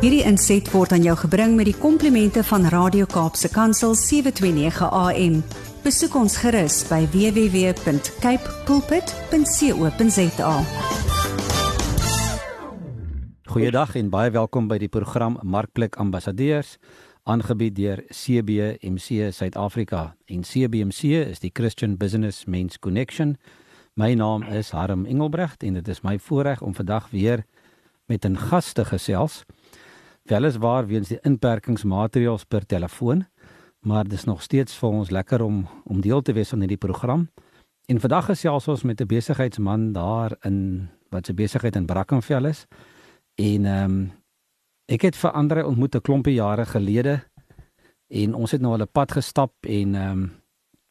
Hierdie inset word aan jou gebring met die komplimente van Radio Kaapse Kansel 729 AM. Besoek ons gerus by www.capecoolpit.co.za. Goeiedag en baie welkom by die program Markplek Ambassadeurs aangebied deur CBMC Suid-Afrika. En CBMC is die Christian Business Men's Connection. My naam is Harm Engelbrecht en dit is my voorreg om vandag weer met 'n gas te gesels. Weliswaar weens die inperkingsmaatreëls per telefoon, maar dis nog steeds vir ons lekker om om deel te wees van hierdie program. En vandag gesels ons met 'n besigheidsman daar in wat se besigheid in Brackenfell is. En ehm um, ek het vir Andre ontmoet 'n klompie jare gelede en ons het nou al 'n pad gestap en ehm um,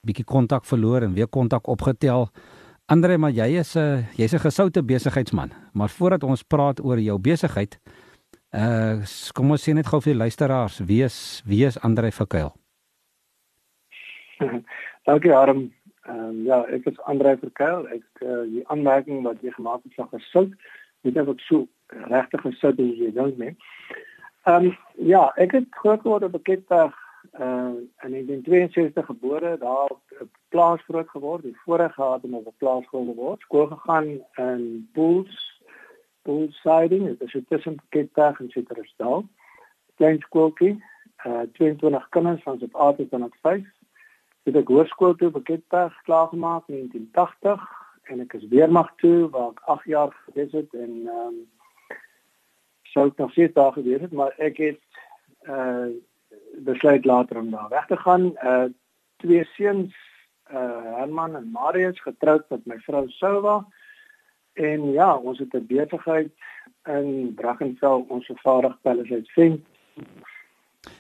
bietjie kontak verloor en weer kontak opgetel. Andre, maar jy is 'n jy's 'n gesoute besigheidsman. Maar voordat ons praat oor jou besigheid, uh kom ons sê net gou vir die luisteraars, wie is wie is Andre Verkuil? Dankie Arm. Ehm um, ja, ek is Andre Verkuil. Ek uh, die aanmerking wat jy gemaak het van gesout, weet ek ook so regtig gesout as jy dink, nee. Ehm um, ja, ek het groot geword op 'n ketdag uh in 1962 gebore, daar op plaas groot geword, die voorreg gehad om op 'n plaas groot te word, skool gegaan in Pools, Pools siding, dit is tussen Ketdag en Citrusdal. Klein skooltjie, uh 22 kinders van op 8 tot 5. Het ek hoërskool toe by Ketdag klaar gemaak in 1980 en ek is weermag toe waar ek 8 jaar gewees het en ehm um, sou ek nog steeds daar gewees het, maar ek het uh besluit later om daar weg te gaan. Uh twee seuns, uh Herman en Marius getroud met my vrou Souwa. En ja, ons het 'n besigheid in Brackenfell, ons vervaardig uit vent.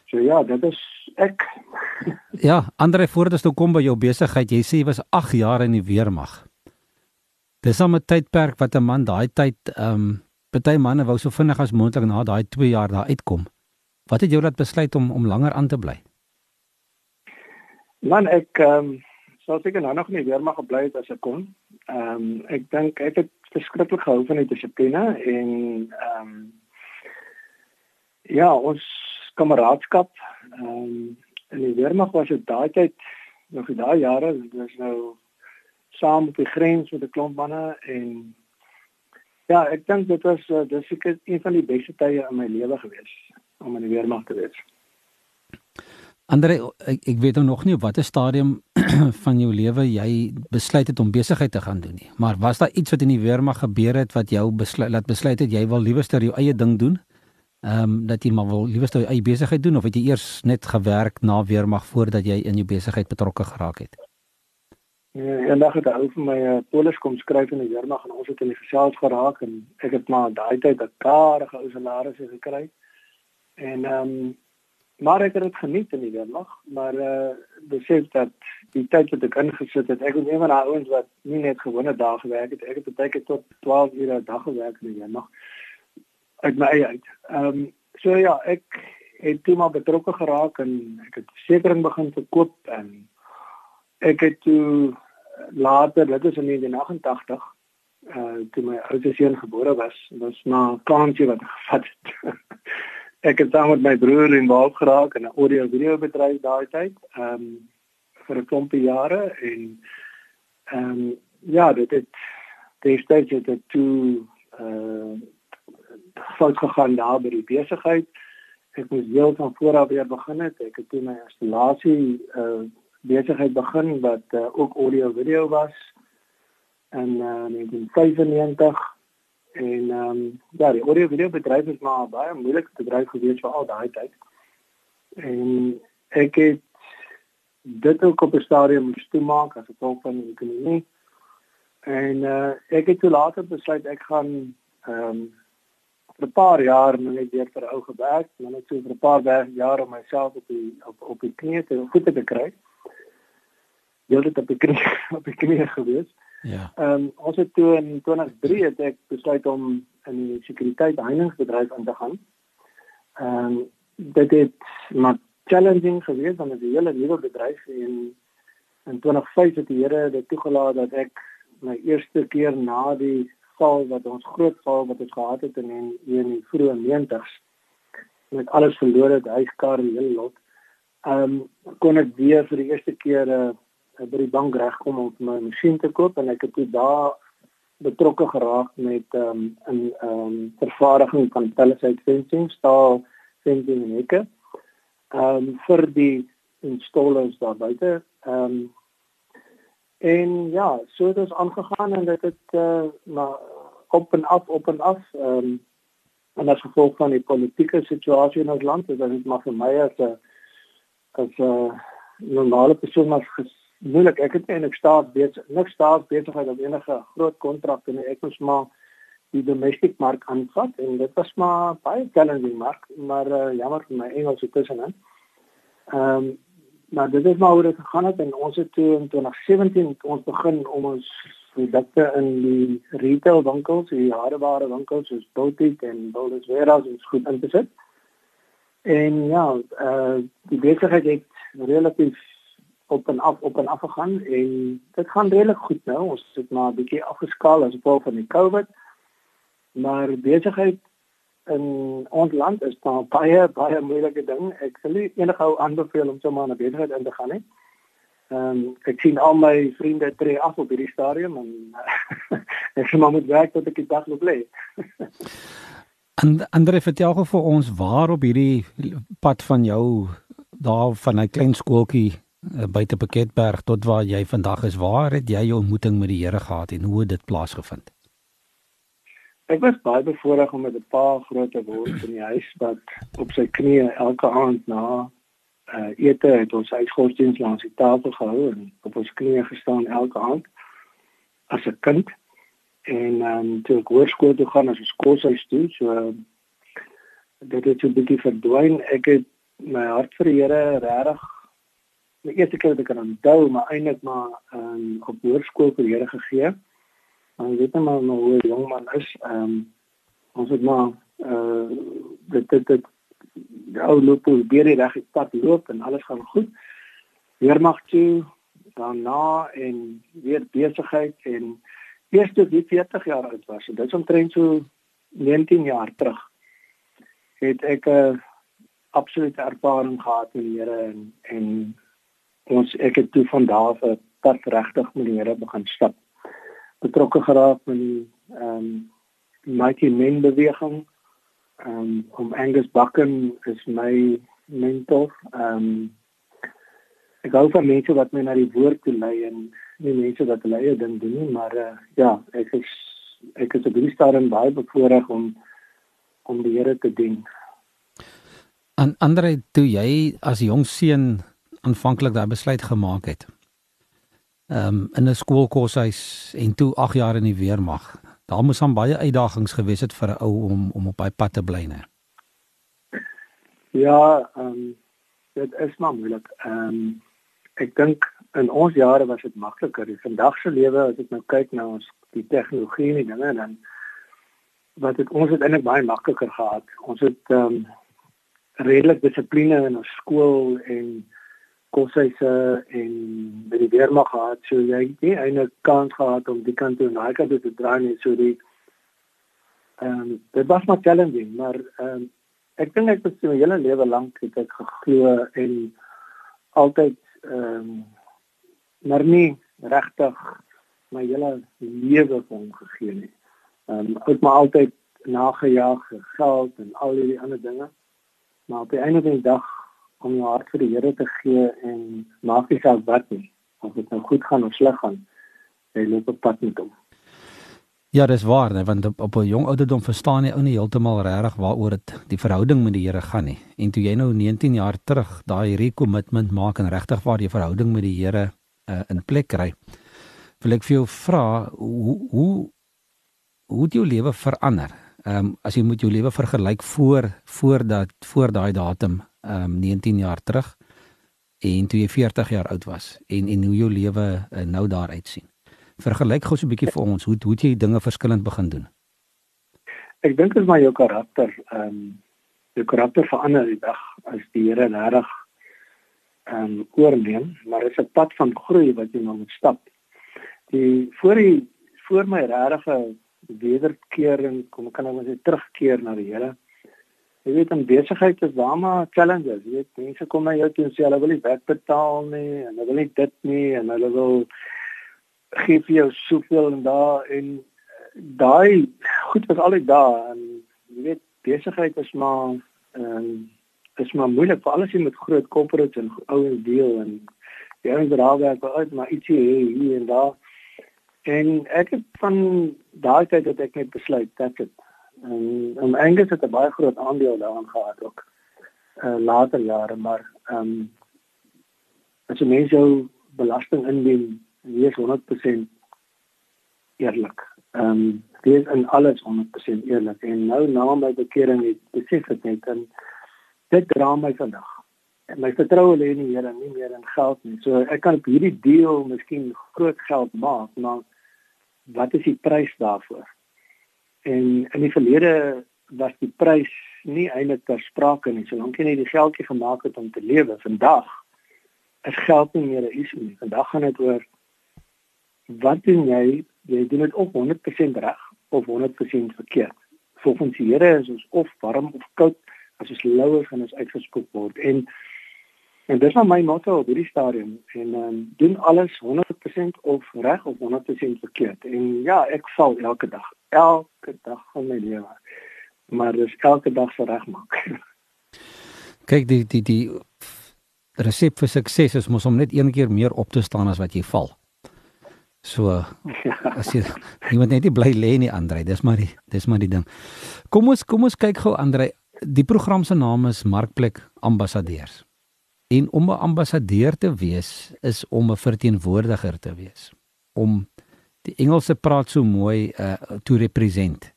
So ja, dit is ek. ja, Andre voordat ons toe kom by jou besigheid, jy sê jy was 8 jaar in die weermag. Dis 'n tydperk wat 'n man daai tyd ehm um, party manne wou so vinnig as moontlik na daai 2 jaar daar uitkom. Wat het jou laat besluit om om langer aan te bly? Man, ek ehm um, sou seker nou nog nie weer mag gebly het as ek kon. Ehm um, ek dink ek het verskriklik gehou van die dissipline en ehm um, ja, ons kameraadskap ehm um, in die weermag was dit daai tyd nog die daai jare, dit was nou saam op die grens met 'n klomp manne en ja, ek dink dit was uh, dis seker een van die beste tye in my lewe gewees om in die weermag te wees. Andre, ek, ek weet nog nie op watter stadium van jou lewe jy besluit het om besigheid te gaan doen nie. Maar was daar iets wat in die weermag gebeur het wat jou besluit laat besluit het jy wil liewerster jou eie ding doen? Ehm um, dat jy maar wil liewerster jou eie besigheid doen of het jy eers net gewerk na weermag voordat jy in jou besigheid betrokke geraak het? Ja, eendag het 'n ou vir my 'n uh, polis kom skryf in die weermag en ons het in die gesels geraak en ek het maar daai tyd 'n karige ou salaris gekry. En ehm um, maar ek het dit geniet in die weermag, maar eh uh, besef dat die tyd wat ek ingesit het, ek een van daai ouens wat nie net gewone dae gewerk het, ek het baie keer tot 12 ure 'n dag gewerk in die weermag uit my eie uit. Ehm um, so ja, ek het toe maar betrokke geraak en ek het versekerings begin verkoop en ek het toe later, dit is in 1988 uh eh, toe my oudste seun gebore was, was maar kansie wat gevat het. ek het saam met my broer in Waal geraak in 'n audio video bedryf daai tyd. Ehm um, vir 'n klompie jare en ehm um, ja, dit het destyds het dit toe uh fout gegaan daar by die besigheid. Ek moes heel van voor af weer begin het. Ek het toe my installasie uh besigheid begin wat uh, ook audio video was in uh, 1995 En ehm um, ja, die audio video bedryf is maar baie moeilik te bedryf gewees vir al daai tyd. En ek het dit ook op 'n stadium moes toemaak as gevolg van die ekonomie. En uh ek het toe later besluit ek gaan ehm um, 'n paar jaar net weer vir ou gewerk, maar net so vir 'n paar jaar om myself op die op op die knie te voete te kry. Jy het op die knie op die knie gewees. Ja. Ehm um, ons het toe in 2003 het ek besluit om in die sekuriteit heiningsbedryf in te gaan. Ehm um, dit het maar challenging geweest want dit is 'n hele nuwe bedryf en in 2005 het die Here dit toegelaat dat ek my eerste keer na die val wat ons groot val wat ons gehad het in in die vroeë 90's met alles verloor het, huis, kar, die hele lot. Ehm um, kon ek weer vir die eerste keer 'n uh, by die bank regkom om my masjien te koop en ek het toe daar betrokke geraak met ehm um, 'n ehm um, vervaardiging van palisade fencing, staal fencing en hekke. Ehm um, vir die installers daar buite. Ehm um, en ja, so het ons aangegaan en dit het uh, maar op en af op en af ehm um, en as gevolg van die politieke situasie in ons land, is dit maar vir my as 'n as 'n normale persoon maar moeilik. Ek het eintlik staat besig, niks staat besigheid op enige groot kontrakte nie. Ek moes maar die domestic mark aanvat en dit was maar baie challenging mark, maar uh, jammer vir my Engels het tussenin. Ehm um, maar dit is maar hoe dit gegaan het en ons het toe in 2017 ons begin om ons produkte in die retail winkels, die hardeware winkels soos Boutique en Builders Warehouse ons goed in te sit. En ja, eh uh, die besigheid het relatief op en af op en af gegaan en dit gaan redelik goed nou. Ons het maar 'n bietjie afgeskaal as gevolg van die COVID. Maar besigheid in ons land is daar baie baie moeilike ding. Ek sal nie enige aanbeveel om sommer na besigheid in te gaan nie. Ehm um, ek sien al my vriende tree af op hierdie stadium en ek sê maar moet werk tot ek die dag nog bly. en Andre vertel gou vir ons waar op hierdie pad van jou daar van 'n klein skooltjie Eh, buite Pakketberg tot waar jy vandag is. Waar het jy jou ontmoeting met die Here gehad en hoe het dit plaasgevind? Ek was baie bevoorreg om met 'n paar groot word in die huis wat op sy knieë elke aand na uh, ete het ons uitgodsdienst langs die tafel gehou en op ons knieë gestaan elke aand as 'n kind en um, toe ek hoërskool toe gaan as 'n skoolhuis toe so dit het so 'n bietjie verdwyn ek het my hart vir die Here regtig die eerste keer wat ek aan onthou, maar eintlik maar um, op hoërskool vir Here gegee. Maar weet net maar hoe 'n jong man is. Ehm um, ons het maar uh dit dit dit die ou loop op die reg pad loop en alles gaan goed. Weermag toe daarna en weer besigheid en eers toe ek 40 jaar oud was. Dit is omtrent so 19 jaar terug. Het ek 'n uh, absolute ervaring gehad met die Here en en ons ek het toe van daar af 'n pad regtig met die Here begin stap. Betrokke geraak met die ehm um, Mighty Men beweging. Ehm um, om Angus Bakken is my mentor. Ehm um, ek hou van mense wat my na die woord toe lei en nie mense wat hulle eie ding doen nie, maar uh, ja, ek is ek is op die stadium baie bevoorreg om om die Here te dien. En Andre, toe jy as jong seun aanvanklik daai besluit gemaak het. Ehm um, in 'n skoolkoshuis en toe 8 jaar in die weermag. Daar moes aan baie uitdagings gewees het vir 'n ou om om op daai pad te bly, né? Ja, ehm um, dit is maar moeilik. Ehm um, ek dink in ons jare was dit makliker. Die vandag se lewe as ek nou kyk na ons die tegnologie en die dinge dan wat het ons het eintlik baie makliker gehad. Ons het ehm um, redelik dissipline in ons skool en koshuise en by die weermag gehad so jy het nie eintlik kans gehad om die kant toe en daai kant toe te draai nie so die ehm um, dit was maar challenging maar ehm um, ek dink ek het my hele lewe lank het ek geglo en altyd ehm um, maar nie regtig my hele lewe van gegee nie. Ehm um, ek maar altyd nagejaag geld en al die ander dinge. Maar op die einde van die dag om jou hart vir die Here te gee en maak nie saak wat nie of dit nou goed gaan of sleg gaan jy loop op pad met hom Ja, dis waar, nee, want op 'n jong ouderdom verstaan jy ou nie heeltemal regtig waaroor dit die verhouding met die Here gaan nie. En toe jy nou 19 jaar terug daai recommitment maak en regtig waar jy verhouding met die Here uh, in plek kry, wil ek vir jou vra hoe hoe hoe het jou lewe verander? Ehm um, as jy moet jou lewe vergelyk voor voor dat voor daai datum um 19 jaar terug en toe jy 40 jaar oud was en en hoe jou lewe uh, nou daar uitsien. Vergelyk gou so 'n bietjie vir ons hoe hoe jy dinge verskillend begin doen. Ek dink dit is maar jou karakter. Um jou karakter verander die dag as die Here regtig um oorneem, maar dit is 'n pad van groei wat jy nou moet stap. Die voor die voor my regte wederkering, kom ek kan nou sê terugkeer na die Here Jy weet in besigheid is daar maar challenges. Jy weet mense kom na jou toe en sê hulle wil nie werk betaal nie en hulle wil nie dit nie en hulle wil gee vir jou soveel en daar en daai goed was altyd daar en jy weet besigheid is maar ehm um, is maar moeilik vir alles jy met groot corporates en ouens deel en jy het daar werk uit maar ietsie hier en daar en ek het van daai tyd dat ek net besluit dat dit En um, Angus het 'n baie groot aandeel daaraan gehad ook. Uh later jare, maar ehm um, as jy mens jou belasting indien, wees 100% eerlik. Ehm um, wees in alles 100% eerlik. En nou na my bekering het besef ek net en dit dra my vandag. En my vertroue lê in die Here, nie meer in geld nie. So ek kan op hierdie deel miskien groot geld maak, maar wat is die prys daarvoor? En in die verlede was die prys nie eintlik ter sprake nie. Solank jy net die geldjie gemaak het om te lewe, vandag is geld nie meer 'n issue nie. Vandag gaan dit oor wat doen jy? Jy doen dit op 100% reg of 100% verkeerd. Volgens die Here is ons of warm of koud, as ons lou is gaan ons uitgeskop word. En en dis nou my motto op hierdie stadium en um, doen alles 100% of reg of 100% verkeerd. En ja, ek val elke dag elke dag van my lewe. Maar dis elke dag se regmaak. Kyk die die die resep vir sukses is mos om net een keer meer op te staan as wat jy val. So as jy jy moet net nie bly lê nie Andre, dis maar die dis maar die ding. Kom ons kom ons kyk gou Andre, die program se naam is Markplek Ambassadeurs. En om 'n ambassadeur te wees is om 'n verteenwoordiger te wees. Om die Engelse praat so mooi uh to represent.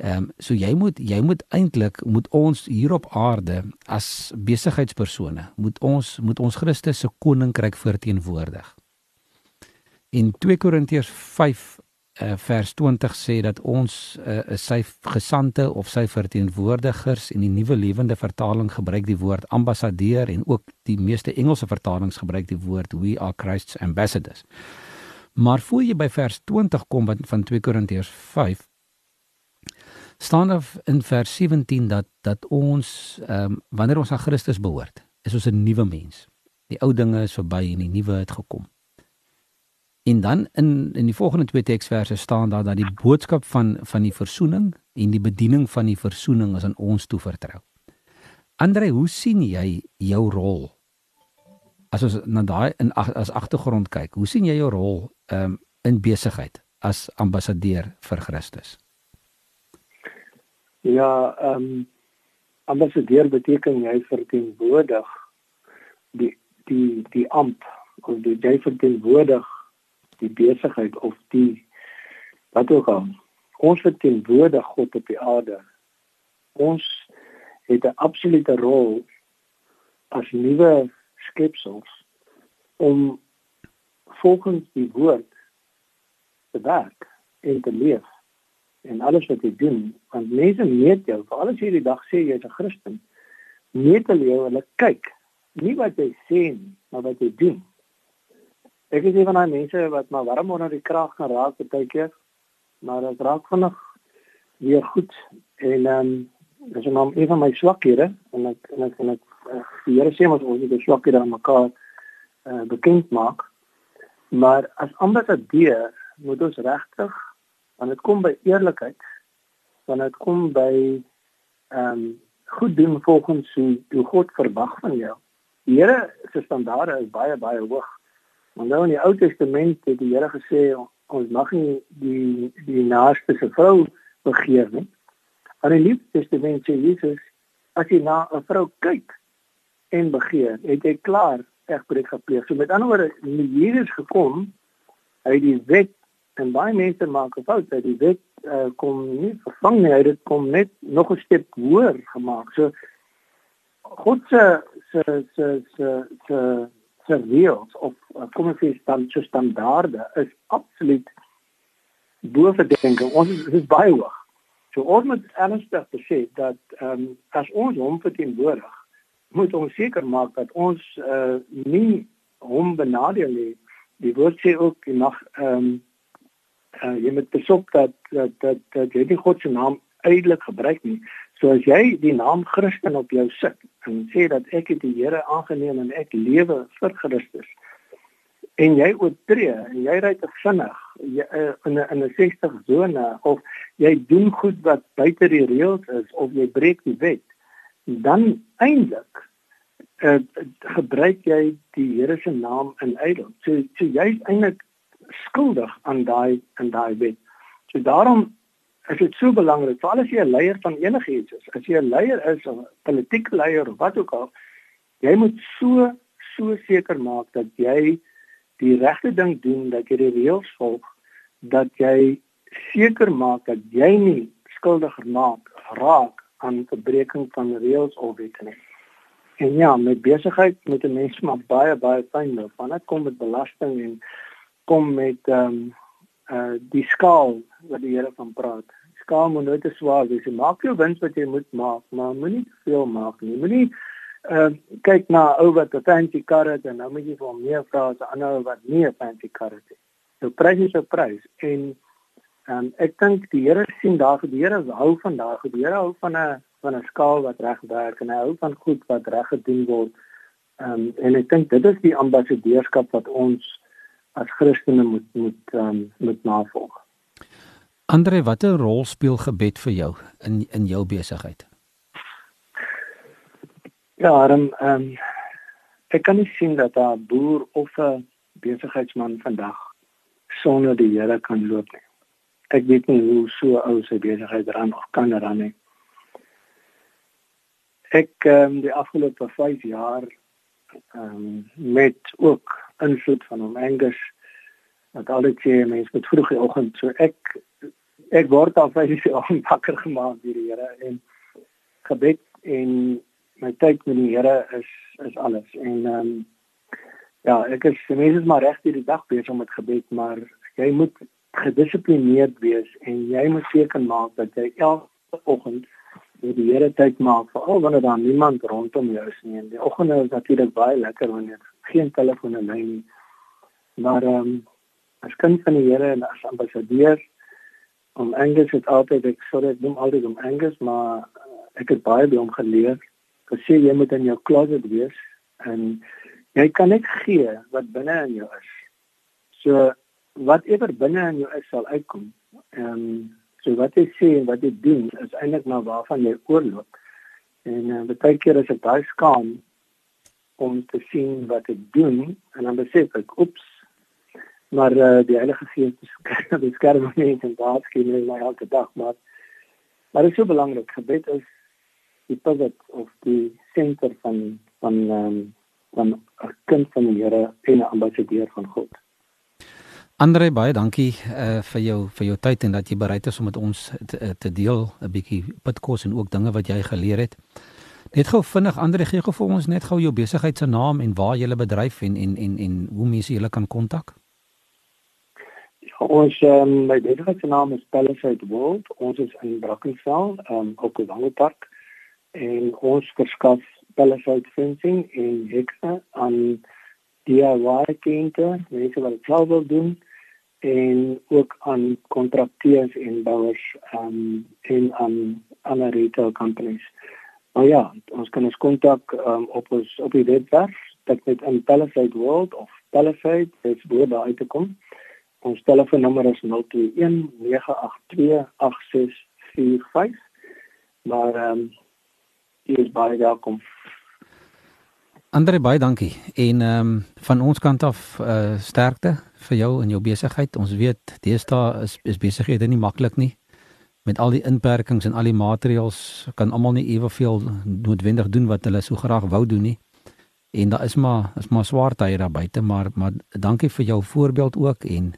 Ehm um, so jy moet jy moet eintlik moet ons hier op aarde as besigheidspersone moet ons moet ons Christus se koninkryk verteenwoordig. In 2 Korintiërs 5 uh, vers 20 sê dat ons uh, sy gesante of sy verteenwoordigers en die nuwe lewende vertaling gebruik die woord ambassadeur en ook die meeste Engelse vertalings gebruik die woord we are Christ's ambassadors. Maar voor jy by vers 20 kom van 2 Korintiërs 5 staan daar in vers 17 dat dat ons ehm um, wanneer ons aan Christus behoort, is ons 'n nuwe mens. Die ou dinge is verby en die nuwe het gekom. En dan in in die volgende twee teksverse staan daar dat die boodskap van van die verzoening en die bediening van die verzoening is aan ons toevertrou. Andre, hoe sien jy jou rol as ons na daai in as agtergrond kyk, hoe sien jy jou rol um, in besigheid as ambassadeur vir Christus? Ja, ehm um, ambassadeur beteken jy verteenwoordig die die die amp of die jy verteenwoordig die besigheid of die wat ook al. Ons verteenwoordig God op die aarde. Ons het 'n absolute rol as nuwe skepsels om volgens die woord te werk en te leef en alles wat jy doen want mense meet jou vir alles hierdie dag sê jy's 'n Christen meet hulle jou hulle kyk nie wat jy sê nie maar wat jy doen. Ek is een van daai mense wat maar warm onder die krag gaan raak baie keer maar dit raak vinnig weer goed. En ehm um, dis nou een van my swakhede en ek en ek en ek die Here sê ons moet die swakke dan mekaar uh, bekend maak. Maar as ambassadeur moet ons regtig wanneer dit kom by eerlikheid, wanneer dit kom by ehm um, goed doen volgens hoe, hoe God verwag van jou. Die Here se standaarde is baie baie hoog. Want nou in die Ou Testament het die Here gesê ons mag nie die die naaste se vrou begeer nie. Maar in die Nuwe Testament sê Jesus as jy na 'n vrou kyk, en begeer, het hy klaar egbreek gepleeg. So met ander woorde, Jesus gekom, hy die wet en baie mense maak 'n fout, hy die wet uh, kom nie vervang nie, hy het kom net nog 'n stap hoër gemaak. So God se se se se se se reëls of uh, kom ons sê dan so standaarde is absoluut bo verdenking. Ons is, is baie hoog. So ons moet ernstig besef dat ehm um, as ons hom verteenwoordig moet ons seker maak dat ons uh, nie hom benadeel nie. Die woord sê ook jy mag ehm um, uh, jy moet besop dat dat dat, dat jy nie God se naam uitelik gebruik nie. So as jy die naam Christen op jou sit en sê dat ek het die Here aangeneem en ek lewe vir Christus en jy oortree en jy ry te vinnig jy, uh, in 'n in 'n 60 sone of jy doen goed wat buite die reëls is of jy breek die wet dan eintlik uh, gebruik jy die Here se naam in ydel. So so jy's eintlik skuldig aan daai aan daai wet. So daarom is dit so belangrik, veral as jy 'n leier van enigiets is, as jy 'n leier is of 'n politieke leier of wat ook al, jy moet so so seker maak dat jy die regte ding doen, dat jy die reëls volg, dat jy seker maak dat jy nie skuldig maak raak aan verbreeking van reëls of wette nie. En ja, met besigheid moet 'n mens maar baie baie fyn loop, want dit kom met belasting en kom met ehm um, uh die skaal wat die Here van praat skaam moet nooit te swaar wees. Jy maak jou wins wat jy moet maak, maar moenie te veel maak nie. Moenie uh kyk na ou wat 'n fancy kar het en nou moet jy vir hom meer vra as 'n ander wat nie 'n fancy kar het nie. So prys is 'n prys en um, ek dink die Here sien daar die Here hou van daar die Here hou van 'n van 'n skaal wat reg werk en hy hou van goed wat reg gedoen word. Um, en ek dink dit is die ambassadeurskap wat ons as Christene moet moet um, moet navolg. Andre, watter rol speel gebed vir jou in in jou besigheid? Ja, ehm um, ek kan nie sien dat 'n boer of 'n besigheidsman vandag sonder die Here kan loop nie. Ek weet nie hoe so ou sy besigheid ran of kan ran nie. Ek ehm um, die afgelope 5 jaar ehm um, met ook invloed van hom Angus wat altyd sê mense moet vroeg die oggend so ek ek word al baie se wakker gemaak deur die Here en gebed en my tyd met die Here is is alles en ehm um, ja ek is mense is maar reg die dag besig met gebed maar jy moet gedissiplineerd wees en jy moet seker maak dat jy elke oggend met die Here tyd maak veral wanneer daar niemand rondom jou is nie. En die oggende is natuurlik baie lekker wanneer geen telefone lyn nie. Maar ehm um, as kind van die Here en as ambassadeur om Angus het altyd ek sorry ek noem altyd om Angus maar uh, ek het baie by hom geleer. Gesê jy moet in jou closet wees en jy kan net gee wat binne in jou is. So whatever binne in jou is sal uitkom. En um, so wat jy sê en wat jy doen is eintlik maar waarvan jy oorloop. En uh, baie keer is dit baie skaam om te sien wat ek doen en dan besef ek oeps. Maar uh, die Heilige Gees beskerm my en waarsku my my elke dag maar maar dit is so belangrik. Gebed is die pivot of die senter van van um, van 'n kind van die Here en 'n ambassadeur van God. Andre baie dankie uh, vir jou vir jou tyd en dat jy bereid is om met ons te, eh, te deel 'n bietjie pitkos en ook dinge wat jy geleer het. Net gou vinnig Andre gee gou vir ons net gou jou besigheid se naam en waar jy bedryf en en en en hoe mense julle kan kontak. Ons um, my besigheid se naam is Palisade World. Ons is in Brackenfell, um, op die Lange Park en ons verskaf Palisade fencing en hekse aan DIY kliënte, mense wat dit self wil doen en ook aan kontrakteurs en bouers ehm um, en aan ander retail companies. Nou ja, ons kan ons kontak um, op ons op die webwerf, dit met in Palisade World of Palisade, dit's waar daar uit te kom. Ons telefoonnommer is 021 982 8645. Maar ehm um, jy is baie welkom. Andre baie dankie. En ehm um, van ons kant af uh sterkte vir jou in jou besigheid. Ons weet deesdae is is besighede nie maklik nie. Met al die inperkings en al die maatreëls kan almal nie eweveel noodwendig doen wat hulle so graag wou doen nie. En daar is maar is maar swaar tye daar buite, maar maar dankie vir jou voorbeeld ook en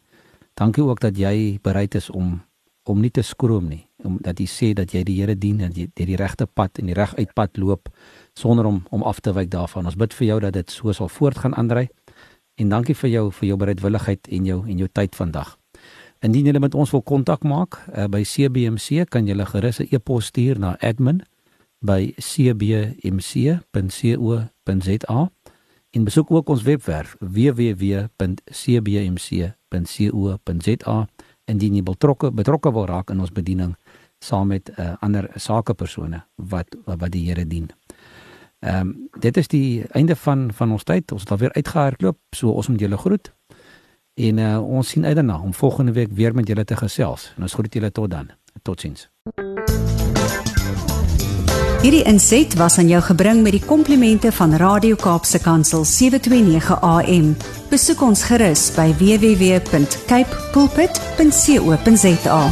Dankie ook dat jy bereid is om om nie te skroom nie, om dat jy sê dat jy die Here dien en jy die, die regte pad en die reguit pad loop sonder om om af te wyk daarvan. Ons bid vir jou dat dit so sal voortgaan aandry. En dankie vir jou vir jou bereidwilligheid en jou en jou tyd vandag. Indien jy met ons wil kontak maak uh, by CBMC, kan jy gerus 'n e-pos stuur na admin@cbmc.co.za en besoek ook ons webwerf www.cbmc.co.za indien jy betrokke betrokke wil raak in ons bediening saam met uh, ander sakepersone wat wat die Here dien. Ehm um, dit is die einde van van ons tyd. Ons het alweer uitgehardloop. So ons moet julle groet. En uh, ons sien uit daarna om volgende week weer met julle te gesels. En ons groet julle tot dan. Totsiens. Hierdie inset was aan jou gebring met die komplimente van Radio Kaapse Kansel 729 AM. Besoek ons gerus by www.cape pulpit.co.za.